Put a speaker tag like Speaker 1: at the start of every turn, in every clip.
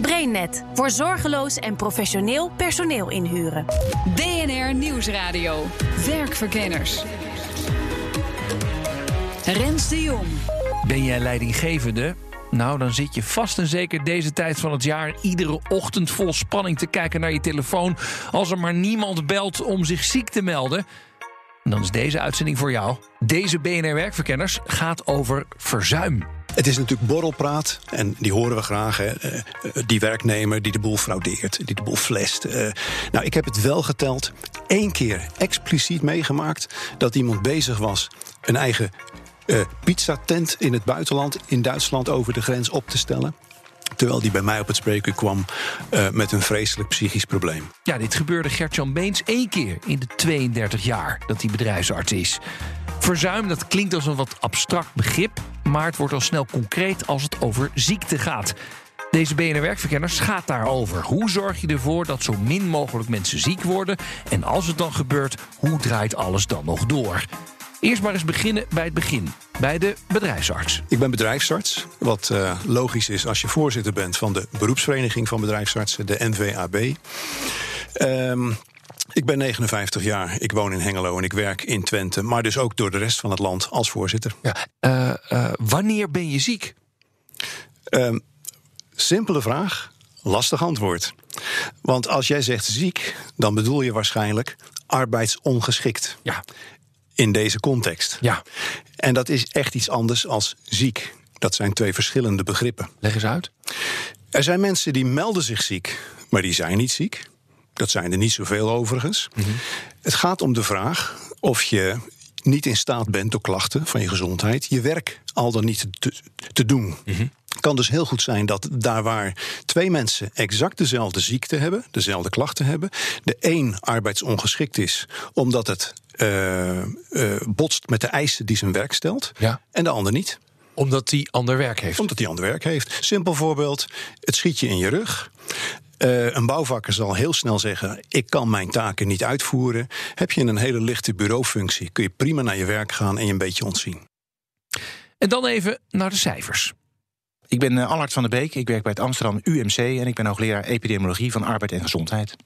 Speaker 1: BrainNet voor zorgeloos en professioneel personeel inhuren.
Speaker 2: DNR Nieuwsradio. Werkverkenners. Rens de Jong.
Speaker 3: Ben jij leidinggevende? Nou, dan zit je vast en zeker deze tijd van het jaar iedere ochtend vol spanning te kijken naar je telefoon. Als er maar niemand belt om zich ziek te melden. Dan is deze uitzending voor jou. Deze BNR Werkverkenners gaat over verzuim.
Speaker 4: Het is natuurlijk borrelpraat en die horen we graag. Hè. Eh, eh, Die werknemer die de boel fraudeert, die de boel flest. Eh, Nou, ik heb het wel geteld. één keer expliciet meegemaakt dat iemand bezig was een eigen eh, pizzatent in het buitenland, in Duitsland, over de grens op te stellen. Terwijl die bij mij op het spreekuur kwam eh, met een vreselijk psychisch probleem.
Speaker 3: Ja, dit gebeurde Gert-Jan Beens één keer in de 32 jaar dat hij bedrijfsarts is. Verzuim, dat klinkt als een wat abstract begrip, maar het wordt al snel concreet als het over ziekte gaat. Deze BNR Werkverkenners gaat daarover. Hoe zorg je ervoor dat zo min mogelijk mensen ziek worden? En als het dan gebeurt, hoe draait alles dan nog door? Eerst maar eens beginnen bij het begin, bij de bedrijfsarts.
Speaker 4: Ik ben bedrijfsarts, wat eh, logisch is als je voorzitter bent van de beroepsvereniging van bedrijfsartsen, de NVAB. Ehm, ik ben 59 jaar, ik woon in Hengelo en ik werk in Twente, maar dus ook door de rest van het land als voorzitter.
Speaker 3: Ja, eh, eh, wanneer ben je ziek?
Speaker 4: Ehm, simpele vraag, lastig antwoord. Want als jij zegt ziek, dan bedoel je waarschijnlijk arbeidsongeschikt.
Speaker 3: Ja.
Speaker 4: In deze context.
Speaker 3: Ja,
Speaker 4: En dat is echt iets anders als ziek. Dat zijn twee verschillende begrippen.
Speaker 3: leg eens uit.
Speaker 4: Er zijn mensen die melden zich ziek, maar die zijn niet ziek. Dat zijn er niet zoveel overigens. Het gaat om de vraag of je niet in staat bent door klachten van je gezondheid je werk al dan niet te, te doen. Het kan dus heel goed zijn dat daar waar twee mensen exact dezelfde ziekte hebben, dezelfde klachten hebben, de een arbeidsongeschikt is omdat het eh, eh, botst met de eisen die zijn werk stelt,
Speaker 3: Ja.
Speaker 4: en de ander niet
Speaker 3: Omdat die ander werk heeft.
Speaker 4: omdat hij ander werk heeft. Simpel voorbeeld: het schiet je in je rug. Eh, een bouwvakker zal heel snel zeggen: Ik kan mijn taken niet uitvoeren. Heb je een hele lichte bureaufunctie, kun je prima naar je werk gaan en je een beetje ontzien.
Speaker 3: En dan even naar de cijfers.
Speaker 5: Ik ben Allard van der Beek. Ik werk bij het Amsterdam UMC en ik ben hoogleraar epidemiologie van arbeid en gezondheid.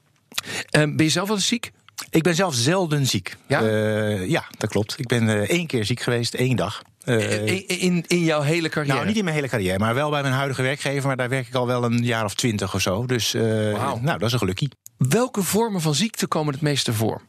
Speaker 3: Eh, ben je zelf wel eens ziek?
Speaker 5: Ik ben zelf zelden ziek.
Speaker 3: Ja?
Speaker 5: Eh, ja, dat klopt. Ik ben eh, één keer ziek geweest, één dag. Eh,
Speaker 3: in, in, in jouw hele carrière?
Speaker 5: nou, niet in mijn hele carrière, maar wel bij mijn huidige werkgever. Maar daar werk ik al wel een jaar of twintig of zo. Dus nou, dat is een gelukkie.
Speaker 3: Welke vormen van ziekte komen het meeste voor?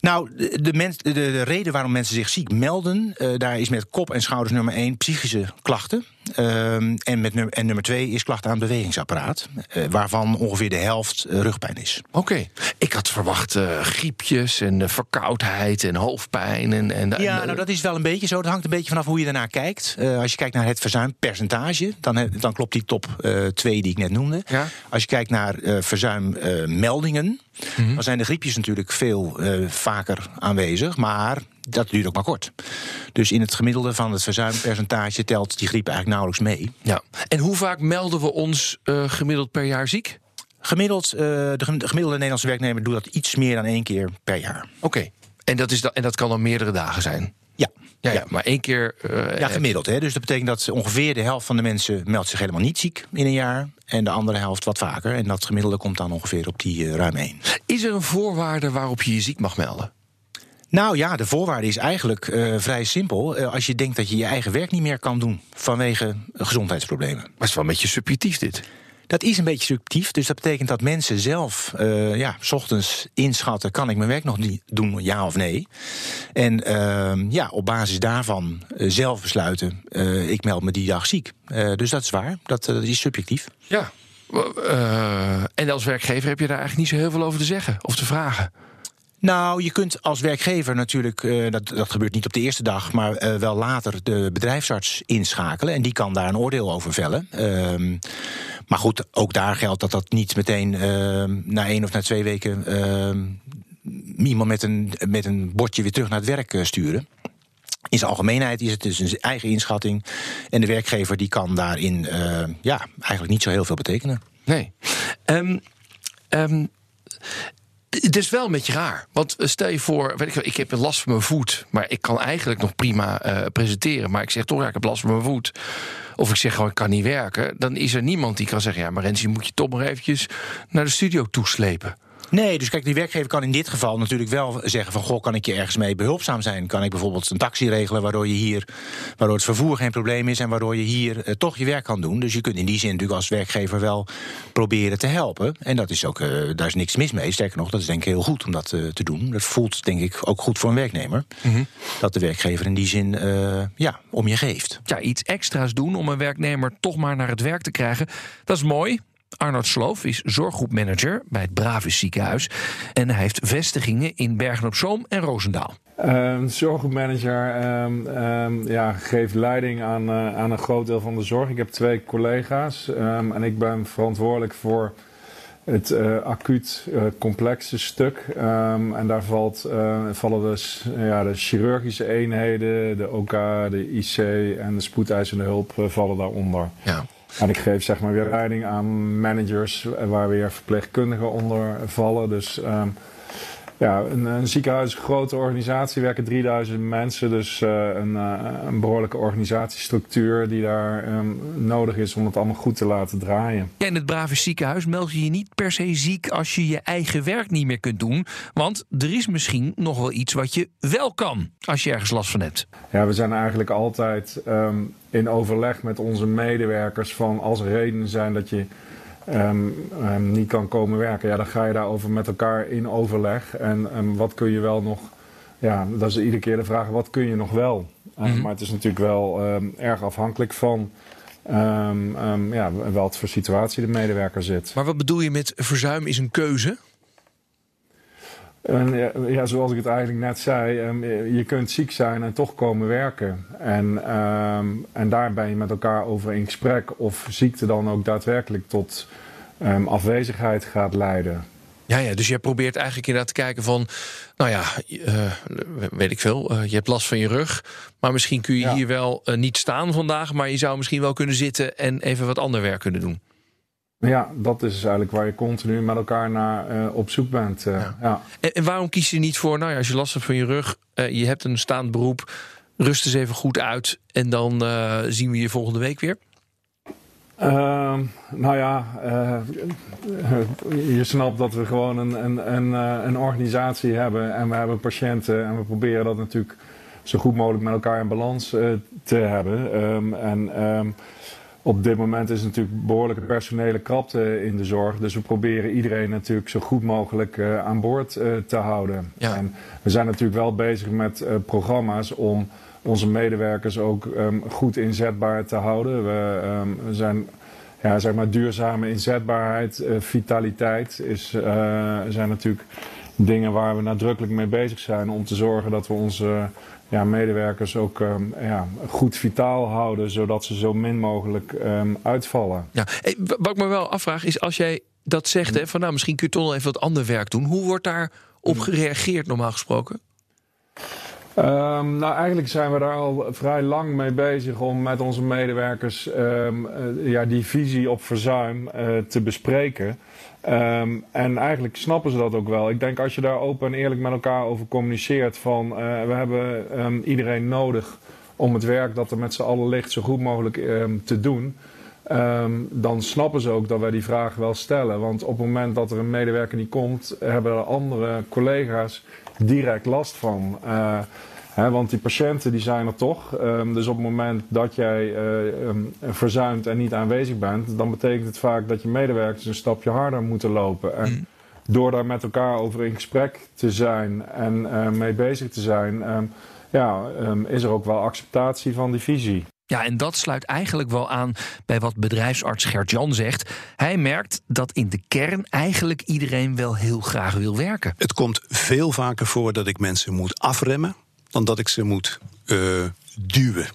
Speaker 5: Nou, de, mens- de, de reden waarom mensen zich ziek melden, daar is met kop en schouders nummer één psychische klachten. Ehm, en, met nummer, en nummer twee is klachten aan het bewegingsapparaat, eh, waarvan ongeveer de helft eh, rugpijn is.
Speaker 3: Oké. Ik had verwacht eh, griepjes en verkoudheid en hoofdpijn. En, en,
Speaker 5: Ja,
Speaker 3: en,
Speaker 5: nou dat is wel een beetje zo. Dat hangt een beetje vanaf hoe je ernaar kijkt. Als je kijkt naar het verzuimpercentage, dan, dan klopt die top 2 die ik net noemde.
Speaker 3: Ja.
Speaker 5: Als je kijkt naar verzuimmeldingen, dan zijn de griepjes natuurlijk veel vaker aanwezig. Maar dat duurt ook maar kort. Dus in het gemiddelde van het verzuimpercentage telt die griep eigenlijk nauwelijks mee.
Speaker 3: ja. En hoe vaak melden we ons eh, gemiddeld per jaar ziek?
Speaker 5: Gemiddeld, eh, de gem- de gemiddelde Nederlandse werknemer doet dat iets meer dan één keer per jaar.
Speaker 3: Oké. En, dat is da- en dat kan dan meerdere dagen zijn?
Speaker 5: Ja.
Speaker 3: Ja, ja. maar één keer... eh,
Speaker 5: Ja, gemiddeld. Hè? Dus dat betekent dat ongeveer de helft van de mensen meldt zich helemaal niet ziek in een jaar. En de andere helft wat vaker. En dat gemiddelde komt dan ongeveer op die eh, ruim één.
Speaker 3: Is er een voorwaarde waarop je je ziek mag melden?
Speaker 5: Nou ja, de voorwaarde is eigenlijk eh, vrij simpel. Eh, als je denkt dat je je eigen werk niet meer kan doen vanwege gezondheidsproblemen.
Speaker 3: Maar het is wel een beetje subjectief dit.
Speaker 5: Dat is een beetje subjectief. Dus dat betekent dat mensen zelf eh, ja, s ochtends inschatten: kan ik mijn werk nog niet doen, ja of nee? En ehm, ja, op basis daarvan zelf besluiten: eh, ik meld me die dag ziek. Eh, dus dat is waar. Dat, dat is subjectief.
Speaker 3: Ja. Eh, en als werkgever heb je daar eigenlijk niet zo heel veel over te zeggen of te vragen.
Speaker 5: Nou, je kunt als werkgever natuurlijk, eh, dat, dat gebeurt niet op de eerste dag, maar eh, wel later de bedrijfsarts inschakelen. En die kan daar een oordeel over vellen. Ehm, maar goed, ook daar geldt dat dat niet meteen ehm, na één of na twee weken ehm, iemand met een, met een bordje weer terug naar het werk eh, sturen. In zijn algemeenheid is het dus een eigen inschatting. En de werkgever die kan daarin ja, eigenlijk niet zo heel veel betekenen.
Speaker 3: Nee. Ehm, het is wel een beetje raar. Want eh, stel je voor, weet ik, ik heb last van mijn voet. Maar ik kan eigenlijk nog prima eh, presenteren. Maar ik zeg toch, ja, ik heb last van mijn voet. Of ik zeg gewoon, ik kan niet werken. Dan is er niemand die kan zeggen, ja, maar Renzi, moet je toch nog eventjes naar de studio toeslepen.
Speaker 5: Nee, dus kijk, die werkgever kan in dit geval natuurlijk wel zeggen van... goh, kan ik je ergens mee behulpzaam zijn? Kan ik bijvoorbeeld een taxi regelen waardoor je hier... waardoor het vervoer geen probleem is en waardoor je hier eh, toch je werk kan doen? Dus je kunt in die zin natuurlijk als werkgever wel proberen te helpen. En dat is ook, eh, daar is niks mis mee. Sterker nog, dat is denk ik heel goed om dat eh, te doen. Dat voelt denk ik ook goed voor een werknemer. Dat de werkgever in die zin ja, om je geeft.
Speaker 3: Ja, iets extra's doen om een werknemer toch maar naar het werk te krijgen. Dat is mooi. Arnold Sloof is zorggroepmanager bij het Bravis ziekenhuis. En hij heeft vestigingen in Bergen-op-Zoom en Roosendaal.
Speaker 6: Ehm zorggroepmanager ehm, ehm, ja, geeft leiding aan, eh, aan een groot deel van de zorg. Ik heb twee collega's ehm, en ik ben verantwoordelijk voor het eh, acuut eh, complexe stuk. En daar valt, vallen dus ja, de chirurgische eenheden, de OK, de IC en de spoedeisende hulp vallen daaronder.
Speaker 3: Ja.
Speaker 6: En ik geef zeg maar weer leiding aan managers waar weer verpleegkundigen onder vallen. Dus ehm, ja, een, een ziekenhuis is een grote organisatie, werken 3000 mensen. Dus eh, een, eh, een behoorlijke organisatiestructuur die daar ehm, nodig is om het allemaal goed te laten draaien.
Speaker 3: Ja, in het Bravis ziekenhuis meld je je niet per se ziek als je je eigen werk niet meer kunt doen. Want er is misschien nog wel iets wat je wel kan als je ergens last van hebt.
Speaker 6: Ja, we zijn eigenlijk altijd ehm, in overleg met onze medewerkers van als er redenen zijn dat je ehm, ehm, niet kan komen werken. Ja, dan ga je daarover met elkaar in overleg. En ehm, wat kun je wel nog, ja, dat is iedere keer de vraag, wat kun je nog wel? Uh,
Speaker 3: Mhm.
Speaker 6: Maar het is natuurlijk wel erg afhankelijk van ja, wat voor situatie de medewerker zit.
Speaker 3: Maar wat bedoel je met verzuim is een keuze?
Speaker 6: En, ja, ja, zoals ik het eigenlijk net zei, ehm, je kunt ziek zijn en toch komen werken. En, ehm, en daar ben je met elkaar over in gesprek of ziekte dan ook daadwerkelijk tot ehm, afwezigheid gaat leiden.
Speaker 3: Ja, ja, dus jij probeert eigenlijk inderdaad te kijken van... nou ja, eh, weet ik veel, eh, je hebt last van je rug... maar misschien kun je
Speaker 6: Ja.
Speaker 3: hier wel eh, niet staan vandaag... maar je zou misschien wel kunnen zitten en even wat ander werk kunnen doen.
Speaker 6: Ja, dat is dus eigenlijk waar je continu met elkaar naar eh, op zoek bent. eh,
Speaker 3: Ja.
Speaker 6: ja.
Speaker 3: En, en waarom kies je niet voor, nou ja, als je last hebt van je rug... eh, je hebt een staand beroep, rust eens even goed uit... en dan zien we je volgende week weer?
Speaker 6: Ehm, nou ja, je snapt dat we gewoon een, een, een, een organisatie hebben en we hebben patiënten en we proberen dat natuurlijk zo goed mogelijk met elkaar in balans te hebben. Ehm, en ehm, op dit moment is natuurlijk behoorlijke personele krapte in de zorg, dus we proberen iedereen natuurlijk zo goed mogelijk eh, aan boord eh, te houden.
Speaker 3: Ja.
Speaker 6: En we zijn natuurlijk wel bezig met eh, programma's om onze medewerkers ook ehm, goed inzetbaar te houden. We, ehm, we zijn ja, zeg maar duurzame inzetbaarheid, vitaliteit is, zijn natuurlijk dingen waar we nadrukkelijk mee bezig zijn om te zorgen dat we onze ja, medewerkers ook ehm, ja, goed vitaal houden, zodat ze zo min mogelijk ehm, uitvallen.
Speaker 3: Ja, wa- wat ik me wel afvraag is, als jij dat zegt... Hè, van nou, misschien kun je toch nog even wat ander werk doen... hoe wordt daar op gereageerd normaal gesproken?
Speaker 6: Ehm, nou, eigenlijk zijn we daar al vrij lang mee bezig om met onze medewerkers ehm, eh, ja, die visie op verzuim eh, te bespreken. Ehm, en eigenlijk snappen ze dat ook wel. Ik denk als je daar open en eerlijk met elkaar over communiceert van eh, we hebben iedereen nodig om het werk dat er met z'n allen ligt zo goed mogelijk te doen. Dan snappen ze ook dat wij die vraag wel stellen. Want op het moment dat er een medewerker niet komt, hebben er andere collega's direct last van. Eh, hè, want die patiënten die zijn er toch. Ehm, dus op het moment dat jij eh, ehm, verzuimt en niet aanwezig bent, dan betekent het vaak dat je medewerkers een stapje harder moeten lopen. En door daar met elkaar over in gesprek te zijn en eh, mee bezig te zijn, ehm, ja, is er ook wel acceptatie van die visie.
Speaker 3: Ja, en dat sluit eigenlijk wel aan bij wat bedrijfsarts Gert-Jan zegt. Hij merkt dat in de kern eigenlijk iedereen wel heel graag wil werken.
Speaker 4: Het komt veel vaker voor dat ik mensen moet afremmen dan dat ik ze moet eh, duwen.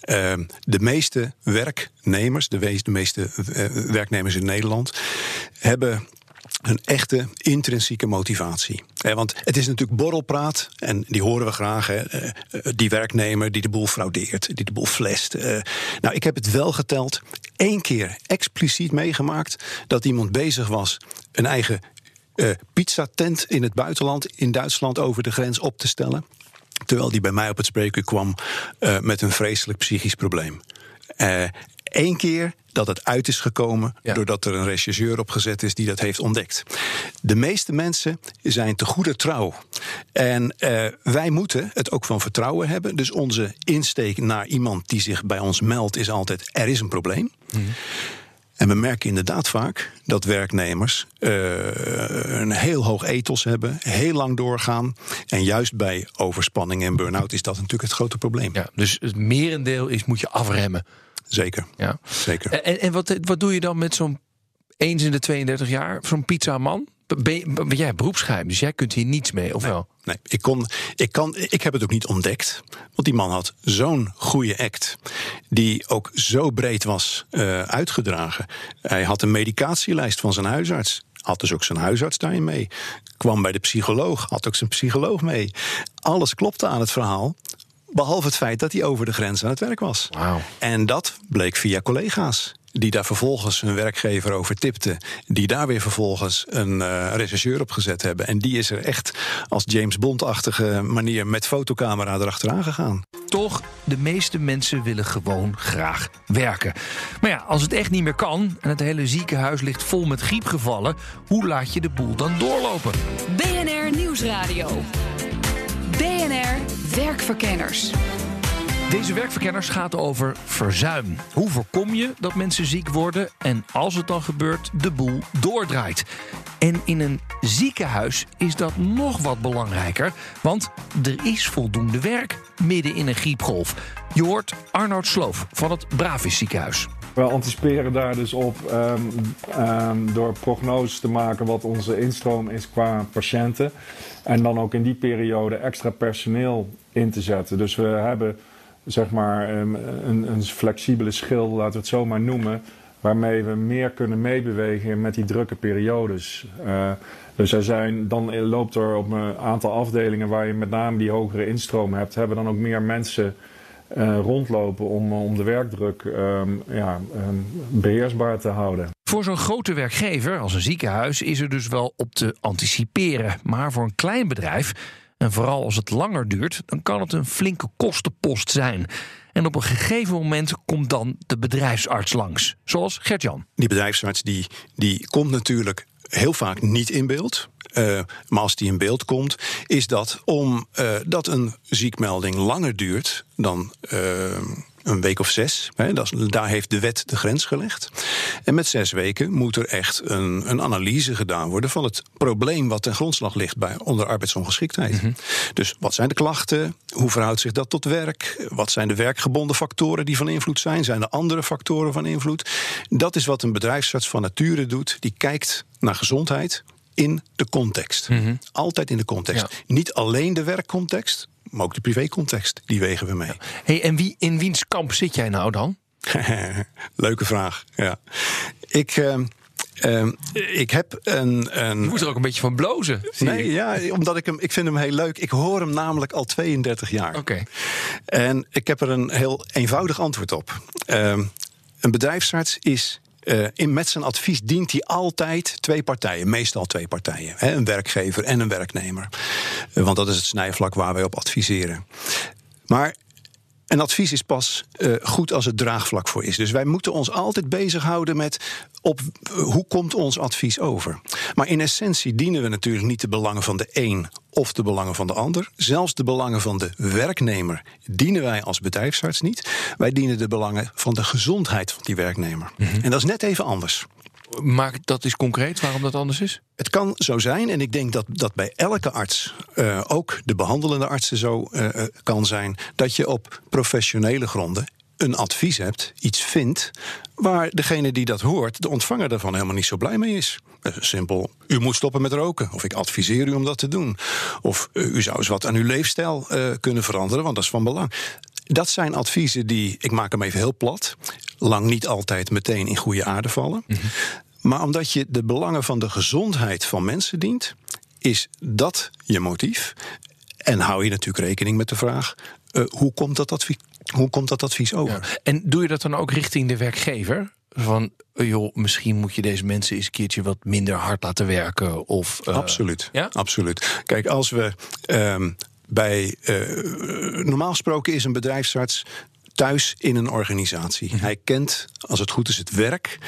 Speaker 4: Ehm, de meeste werknemers, de, de meeste eh, werknemers in Nederland, hebben een echte intrinsieke motivatie. Want het is natuurlijk borrelpraat, en die horen we graag. Hè, eh, eh, die werknemer die de boel fraudeert, die de boel flest. Eh, nou, ik heb het wel geteld. één keer expliciet meegemaakt dat iemand bezig was een eigen eh pizzatent in het buitenland, in Duitsland, over de grens op te stellen. Terwijl die bij mij op het spreekuur kwam met een vreselijk psychisch probleem. Eén keer dat het uit is gekomen doordat er een rechercheur opgezet is die dat heeft ontdekt. De meeste mensen zijn te goede trouw. En eh, wij moeten het ook van vertrouwen hebben. Dus onze insteek naar iemand die zich bij ons meldt is altijd: er is een probleem. En we merken inderdaad vaak dat werknemers eh, een heel hoog ethos hebben, heel lang doorgaan. En juist bij overspanning en burn-out is dat natuurlijk het grote probleem.
Speaker 3: Ja, dus het merendeel is moet je afremmen.
Speaker 4: Zeker.
Speaker 3: Ja.
Speaker 4: Zeker.
Speaker 3: En, en wat, wat doe je dan met zo'n eens in de 32 jaar, zo'n pizzaman? Ben, je- ben jij beroepsgeheim, dus jij kunt hier niets mee, of wel?
Speaker 4: Nee, ik, kon, ik, kan, ik heb het ook niet ontdekt. Want die man had zo'n goede act. Die ook zo breed was eh, uitgedragen. Hij had een medicatielijst van zijn huisarts. Had dus ook zijn huisarts daarin mee. Kwam bij de psycholoog. Had ook zijn psycholoog mee. Alles klopte aan het verhaal. Behalve het feit dat hij over de grens aan het werk was. En dat bleek via collega's. Die daar vervolgens hun werkgever over tipten. Die daar weer vervolgens een eh rechercheur op gezet hebben. En die is er echt als James Bond-achtige manier met fotocamera erachteraan gegaan.
Speaker 3: Toch, de meeste mensen willen gewoon graag werken. Maar ja, als het echt niet meer kan en het hele ziekenhuis ligt vol met griepgevallen, hoe laat je de boel dan doorlopen?
Speaker 2: BNR Nieuwsradio. Werkverkenners.
Speaker 3: Deze werkverkenners gaat over verzuim. Hoe voorkom je dat mensen ziek worden en als het dan gebeurt, de boel doordraait? En in een ziekenhuis is dat nog wat belangrijker, want er is voldoende werk midden in een griepgolf. Je hoort Arnoud Sloof van het Bravis ziekenhuis.
Speaker 6: We anticiperen daar dus op ehm, ehm, door prognoses te maken wat onze instroom is qua patiënten. En dan ook in die periode extra personeel in te zetten. Dus we hebben zeg maar ehm, een, een flexibele schil, laten we het zo maar noemen. Waarmee we meer kunnen meebewegen met die drukke periodes. Eh, dus er zijn, dan loopt er op een aantal afdelingen waar je met name die hogere instroom hebt, hebben dan ook meer mensen eh, rondlopen om, om de werkdruk ehm, ja, ehm, beheersbaar te houden.
Speaker 3: Voor zo'n grote werkgever als een ziekenhuis is er dus wel op te anticiperen. Maar voor een klein bedrijf, en vooral als het langer duurt, dan kan het een flinke kostenpost zijn. En op een gegeven moment komt dan de bedrijfsarts langs, zoals Gert-Jan.
Speaker 4: Die bedrijfsarts die, die komt natuurlijk heel vaak niet in beeld. Eh, maar als die in beeld komt, is dat omdat dat een ziekmelding langer duurt dan eh, een week of zes. Hè, dat is- daar heeft de wet de grens gelegd. En met zes weken moet er echt een, een analyse gedaan worden van het probleem wat ten grondslag ligt bij onder arbeidsongeschiktheid. Dus wat zijn de klachten? Hoe verhoudt zich dat tot werk? Wat zijn de werkgebonden factoren die van invloed zijn? Zijn er andere factoren van invloed? Dat is wat een bedrijfsarts van nature doet. Die kijkt naar gezondheid in de context. Altijd in de context. Niet alleen de werkcontext, maar ook de privécontext. Die wegen we mee.
Speaker 3: Hey, en wie, in wiens kamp zit jij nou dan?
Speaker 4: Leuke vraag. Ja. Ik, ehm, ehm, ik heb een. een
Speaker 3: Je moet er ook een beetje van blozen.
Speaker 4: Nee,
Speaker 3: ik.
Speaker 4: ja, omdat ik hem, ik vind hem heel leuk. Ik hoor hem namelijk al 32 jaar.
Speaker 3: Oké.
Speaker 4: En ik heb er een heel eenvoudig antwoord op. Ehm, een bedrijfsarts is. Eh, in, met zijn advies dient hij altijd twee partijen, meestal twee partijen. Hè, een werkgever en een werknemer. Eh, want dat is het snijvlak waar wij op adviseren. Maar een advies is pas eh, goed als het draagvlak voor is. Dus wij moeten ons altijd bezighouden met op, eh, hoe komt ons advies over. Maar in essentie dienen we natuurlijk niet de belangen van de een of de belangen van de ander. Zelfs de belangen van de werknemer dienen wij als bedrijfsarts niet. Wij dienen de belangen van de gezondheid van die werknemer. En dat is net even anders.
Speaker 3: Maak dat is concreet waarom dat anders is?
Speaker 4: Het kan zo zijn, en ik denk dat dat bij elke arts, eh, ook de behandelende artsen, zo eh, eh, kan zijn, dat je op professionele gronden een advies hebt, iets vindt, waar degene die dat hoort, de ontvanger daarvan helemaal niet zo blij mee is. Simpel, u moet stoppen met roken, of ik adviseer u om dat te doen. Of u zou eens wat aan uw leefstijl kunnen veranderen, want dat is van belang. Dat zijn adviezen die, ik maak hem even heel plat, lang niet altijd meteen in goede aarde vallen. Maar omdat je de belangen van de gezondheid van mensen dient, is dat je motief. En hou je natuurlijk rekening met de vraag: uh, hoe, komt dat advies, hoe komt dat advies over?
Speaker 3: Ja. En doe je dat dan ook richting de werkgever? Van, joh, misschien moet je deze mensen eens een keertje wat minder hard laten werken. Of,
Speaker 4: uh, absoluut. Ja? Absoluut. Kijk, als we. Um, bij, uh, normaal gesproken is een bedrijfsarts thuis in een organisatie. Mhm. Hij kent, als het goed is, het werk.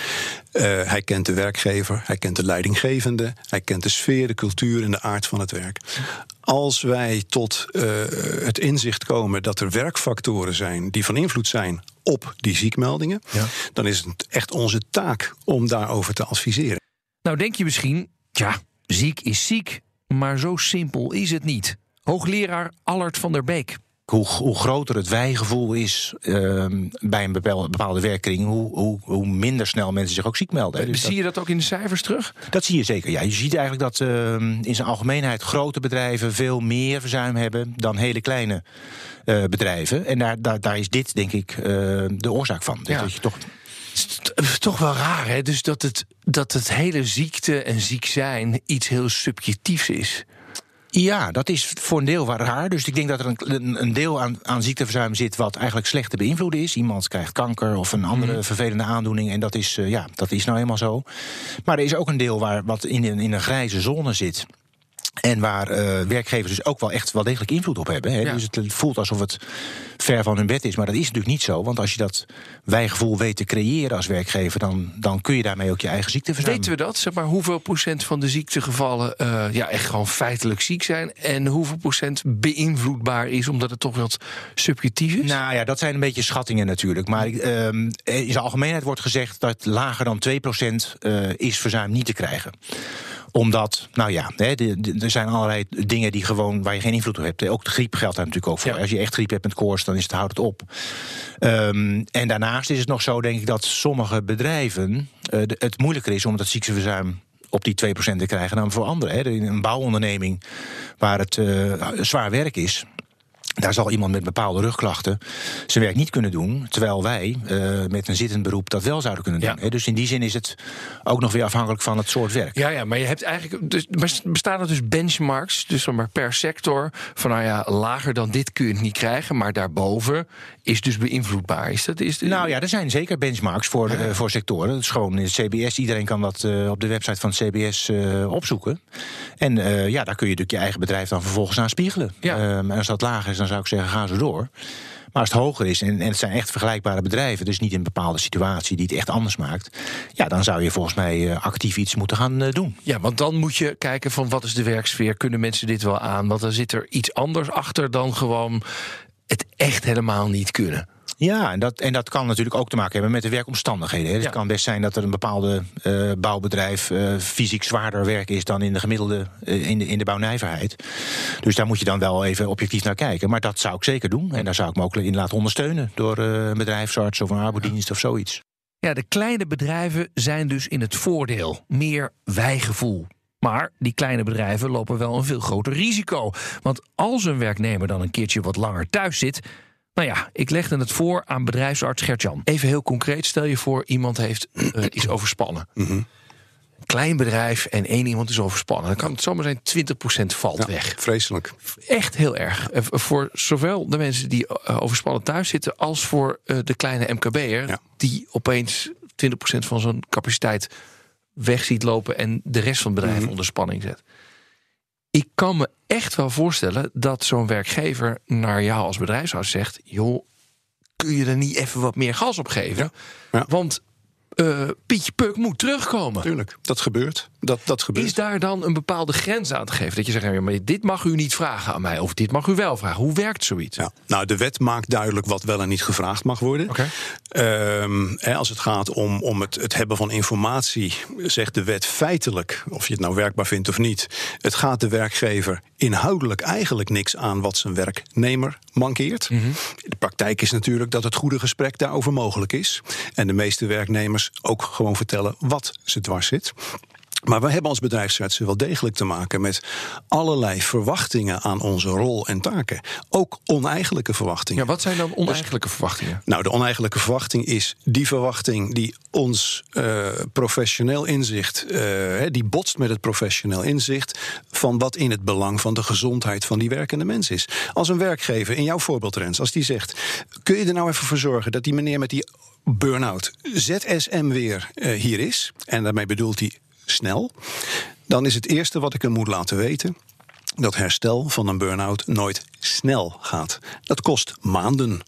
Speaker 4: Uh, hij kent de werkgever, hij kent de leidinggevende, hij kent de sfeer, de cultuur en de aard van het werk. Als wij tot uh, het inzicht komen dat er werkfactoren zijn die van invloed zijn op die ziekmeldingen, ja. dan is het echt onze taak om daarover te adviseren.
Speaker 3: Nou, denk je misschien, ja, ziek is ziek, maar zo simpel is het niet. Hoogleraar Allard van der Beek.
Speaker 5: Hoe, hoe groter het wijgevoel is uh, bij een bepaalde, werkkring, hoe, hoe, hoe, minder snel mensen zich ook ziek melden.
Speaker 3: Dus zie dat, je dat ook in de cijfers terug?
Speaker 5: Dat zie je zeker. Ja, je ziet eigenlijk dat uh, in zijn algemeenheid grote bedrijven veel meer verzuim hebben dan hele kleine uh, bedrijven. En daar, daar, daar, is dit, denk ik, uh, de oorzaak van.
Speaker 3: Ja. Dat je toch toch wel raar, hè? Dus dat het, dat het hele ziekte en ziek zijn iets heel subjectiefs is.
Speaker 5: Ja, dat is voor een deel waar raar. Dus ik denk dat er een, een deel aan, aan ziekteverzuim zit wat eigenlijk slecht te beïnvloeden is. Iemand krijgt kanker of een andere mm. vervelende aandoening. En dat is, uh, ja, dat is nou eenmaal zo. Maar er is ook een deel waar wat in, in een grijze zone zit. En waar uh, werkgevers dus ook wel echt wel degelijk invloed op hebben. Hè. Ja. Dus het voelt alsof het ver van hun bed is. Maar dat is natuurlijk niet zo. Want als je dat wijgevoel weet te creëren als werkgever, dan, dan kun je daarmee ook je eigen ziekte verzuimen.
Speaker 3: Weten we dat? Zeg maar, hoeveel procent van de ziektegevallen uh, ja, echt gewoon feitelijk ziek zijn? En hoeveel procent beïnvloedbaar is, omdat het toch wat subjectief is?
Speaker 5: Nou ja, dat zijn een beetje schattingen natuurlijk. Maar uh, in zijn algemeenheid wordt gezegd dat lager dan 2% uh, is verzuim niet te krijgen omdat, nou ja, hè, de, de, er zijn allerlei dingen die gewoon waar je geen invloed op hebt. Ook de griep geldt daar natuurlijk ook voor. Ja. Als je echt griep hebt met koorts, dan is het, houdt het op. Um, en daarnaast is het nog zo, denk ik, dat sommige bedrijven uh, de, het moeilijker is om dat ziekteverzuim op die 2% te krijgen dan voor anderen. Hè. In een bouwonderneming waar het uh, zwaar werk is, daar zal iemand met bepaalde rugklachten zijn werk niet kunnen doen. Terwijl wij uh, met een zittend beroep dat wel zouden kunnen doen. Ja. Dus in die zin is het ook nog weer afhankelijk van het soort werk.
Speaker 3: Ja, ja maar je hebt eigenlijk. Dus, bestaan er dus benchmarks, dus maar per sector. Van nou ja, lager dan dit kun je het niet krijgen. Maar daarboven is dus beïnvloedbaar. Is dat, is de...
Speaker 5: Nou ja, er zijn zeker benchmarks voor, ja. uh, voor sectoren. Dat is gewoon in het CBS. Iedereen kan dat uh, op de website van CBS opzoeken. En ja, daar kun je natuurlijk je eigen bedrijf dan vervolgens aan spiegelen. Ja. en als dat lager is, dan zou ik zeggen, ga zo door. Maar als het hoger is, en, en het zijn echt vergelijkbare bedrijven, dus niet in een bepaalde situatie die het echt anders maakt, ja, dan zou je volgens mij actief iets moeten gaan doen.
Speaker 3: Ja, want dan moet je kijken van wat is de werksfeer, kunnen mensen dit wel aan? Want dan zit er iets anders achter dan gewoon het echt helemaal niet kunnen.
Speaker 5: Ja, en dat, en dat kan natuurlijk ook te maken hebben met de werkomstandigheden. Het ja. kan best zijn dat er een bepaalde uh, bouwbedrijf uh, fysiek zwaarder werk is dan in de gemiddelde uh, in, de, in de bouwnijverheid. Dus daar moet je dan wel even objectief naar kijken. Maar dat zou ik zeker doen. En daar zou ik me ook in laten ondersteunen door een bedrijfsarts of een arbeidsdienst of zoiets.
Speaker 3: Ja, de kleine bedrijven zijn dus in het voordeel. Meer wijgevoel. Maar die kleine bedrijven lopen wel een veel groter risico. Want als een werknemer dan een keertje wat langer thuis zit, nou ja, ik legde het voor aan bedrijfsarts Gertjan. Even heel concreet, stel je voor iemand heeft, uh, is overspannen. Mm -hmm. Klein bedrijf en één iemand is overspannen. Dan kan het zomaar zijn 20% valt
Speaker 4: ja,
Speaker 3: weg.
Speaker 4: Vreselijk.
Speaker 3: Echt heel erg. Uh, voor zowel de mensen die uh, overspannen thuis zitten... als voor de kleine MKB'er... Ja. die opeens 20% van zijn capaciteit weg ziet lopen... en de rest van het bedrijf mm -hmm. onder spanning zet ik kan me echt wel voorstellen dat zo'n werkgever naar jou als bedrijfsarts zegt: joh, kun je er niet even wat meer gas op geven? Ja. Ja. Want uh, Pietje Puk moet terugkomen.
Speaker 4: Tuurlijk, dat gebeurt. Dat, dat gebeurt.
Speaker 3: Is daar dan een bepaalde grens aan te geven? Dat je zegt, maar dit mag u niet vragen aan mij. Of dit mag u wel vragen. Hoe werkt zoiets?
Speaker 4: Ja, nou, de wet maakt duidelijk wat wel en niet gevraagd mag worden.
Speaker 3: Okay.
Speaker 4: Um, hè, als het gaat om, om het, het hebben van informatie, zegt de wet feitelijk, of je het nou werkbaar vindt of niet, het gaat de werkgever inhoudelijk eigenlijk niks aan wat zijn werknemer mankeert. Mm -hmm. De praktijk is natuurlijk dat het goede gesprek daarover mogelijk is. En de meeste werknemers ook gewoon vertellen wat ze dwars zit. Maar we hebben als bedrijfsartsen wel degelijk te maken met allerlei verwachtingen aan onze rol en taken. Ook oneigenlijke verwachtingen.
Speaker 3: Ja, wat zijn dan oneigenlijke verwachtingen?
Speaker 4: Nou, de oneigenlijke verwachting is die verwachting die ons uh, professioneel inzicht, uh, die botst met het professioneel inzicht van wat in het belang van de gezondheid van die werkende mens is. Als een werkgever, in jouw voorbeeld Rens, als die zegt: kun je er nou even voor zorgen dat die meneer met die burn-out ZSM weer uh, hier is? En daarmee bedoelt hij snel. Dan is het eerste wat ik hem moet laten weten dat herstel van een burn-out nooit snel gaat. Dat kost maanden.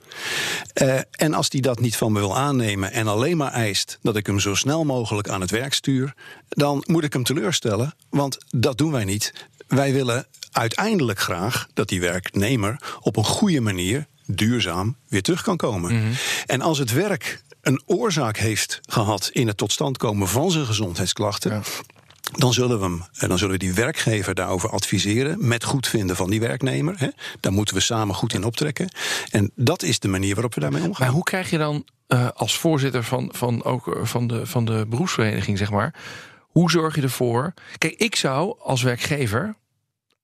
Speaker 4: Uh, en als hij dat niet van me wil aannemen en alleen maar eist dat ik hem zo snel mogelijk aan het werk stuur, dan moet ik hem teleurstellen, want dat doen wij niet. Wij willen uiteindelijk graag dat die werknemer op een goede manier duurzaam weer terug kan komen. Mm -hmm. En als het werk een oorzaak heeft gehad in het tot stand komen van zijn gezondheidsklachten. Ja. Dan zullen, we hem, en dan zullen we die werkgever daarover adviseren. met goedvinden van die werknemer. Hè. Daar moeten we samen goed in optrekken. En dat is de manier waarop we daarmee omgaan.
Speaker 3: Maar hoe krijg je dan uh, als voorzitter van, van, ook van, de, van de beroepsvereniging, zeg maar. Hoe zorg je ervoor? Kijk, ik zou als werkgever.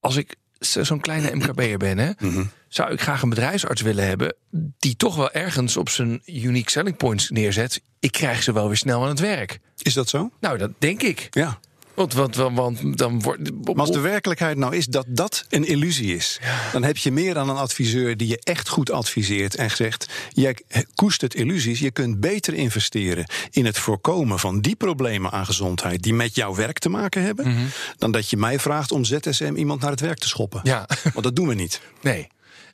Speaker 3: als ik zo'n kleine MKB'er ben, hè, mm -hmm. zou ik graag een bedrijfsarts willen hebben die toch wel ergens op zijn unique selling points neerzet. Ik krijg ze wel weer snel aan het werk.
Speaker 4: Is dat zo?
Speaker 3: Nou, dat denk ik.
Speaker 4: Ja.
Speaker 3: Want, want, want dan wordt.
Speaker 4: Maar als de werkelijkheid nou is dat dat een illusie is, ja. dan heb je meer dan een adviseur die je echt goed adviseert en zegt: jij koestert illusies. Je kunt beter investeren in het voorkomen van die problemen aan gezondheid die met jouw werk te maken hebben, mm -hmm. dan dat je mij vraagt om ZSM iemand naar het werk te schoppen.
Speaker 3: Ja.
Speaker 4: Want dat doen we niet.
Speaker 3: Nee.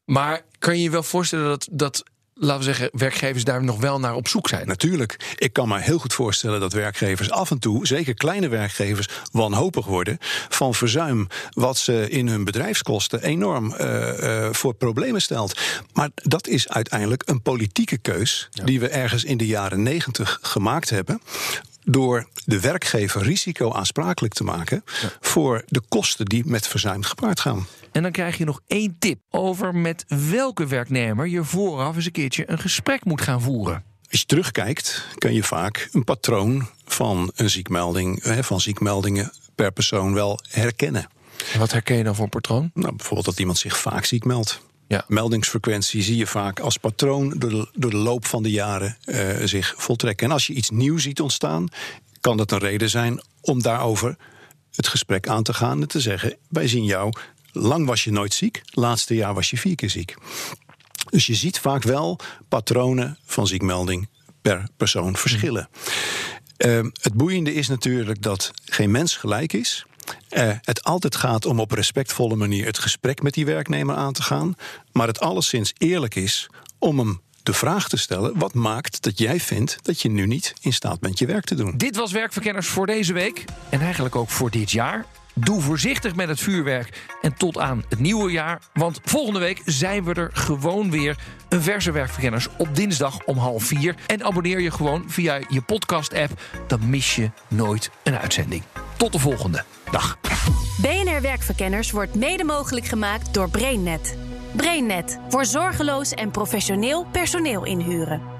Speaker 3: Maar kan je je wel voorstellen dat, dat laten we zeggen, werkgevers daar nog wel naar op zoek zijn.
Speaker 4: Natuurlijk. Ik kan me heel goed voorstellen dat werkgevers af en toe, zeker kleine werkgevers, wanhopig worden van verzuim wat ze in hun bedrijfskosten enorm uh, uh, voor problemen stelt. Maar dat is uiteindelijk een politieke keus ja. die we ergens in de jaren negentig gemaakt hebben door de werkgever risico aansprakelijk te maken ja. voor de kosten die met verzuim gepaard gaan.
Speaker 3: En dan krijg je nog één tip over met welke werknemer je vooraf eens een keertje een gesprek moet gaan voeren.
Speaker 4: Als je terugkijkt, kun je vaak een patroon van een ziekmelding, van ziekmeldingen per persoon wel herkennen.
Speaker 3: En wat herken je dan voor een patroon?
Speaker 4: Nou, bijvoorbeeld dat iemand zich vaak ziek meldt.
Speaker 3: Ja.
Speaker 4: Meldingsfrequentie zie je vaak als patroon door de, door de loop van de jaren uh, zich voltrekken. En als je iets nieuws ziet ontstaan, kan dat een reden zijn om daarover het gesprek aan te gaan en te zeggen: Wij zien jou, lang was je nooit ziek, laatste jaar was je vier keer ziek. Dus je ziet vaak wel patronen van ziekmelding per persoon verschillen. Uh, het boeiende is natuurlijk dat geen mens gelijk is. Uh, het altijd gaat om op respectvolle manier het gesprek met die werknemer aan te gaan. Maar het alleszins eerlijk is om hem de vraag te stellen: wat maakt dat jij vindt dat je nu niet in staat bent je werk te doen?
Speaker 3: Dit was Werkverkenners voor deze week en eigenlijk ook voor dit jaar. Doe voorzichtig met het vuurwerk en tot aan het nieuwe jaar. Want volgende week zijn we er gewoon weer. Een verse werkverkenners op dinsdag om half vier. En abonneer je gewoon via je podcast-app. Dan mis je nooit een uitzending. Tot de volgende. Dag.
Speaker 1: BNR Werkverkenners wordt mede mogelijk gemaakt door BrainNet. BrainNet voor zorgeloos en professioneel personeel inhuren.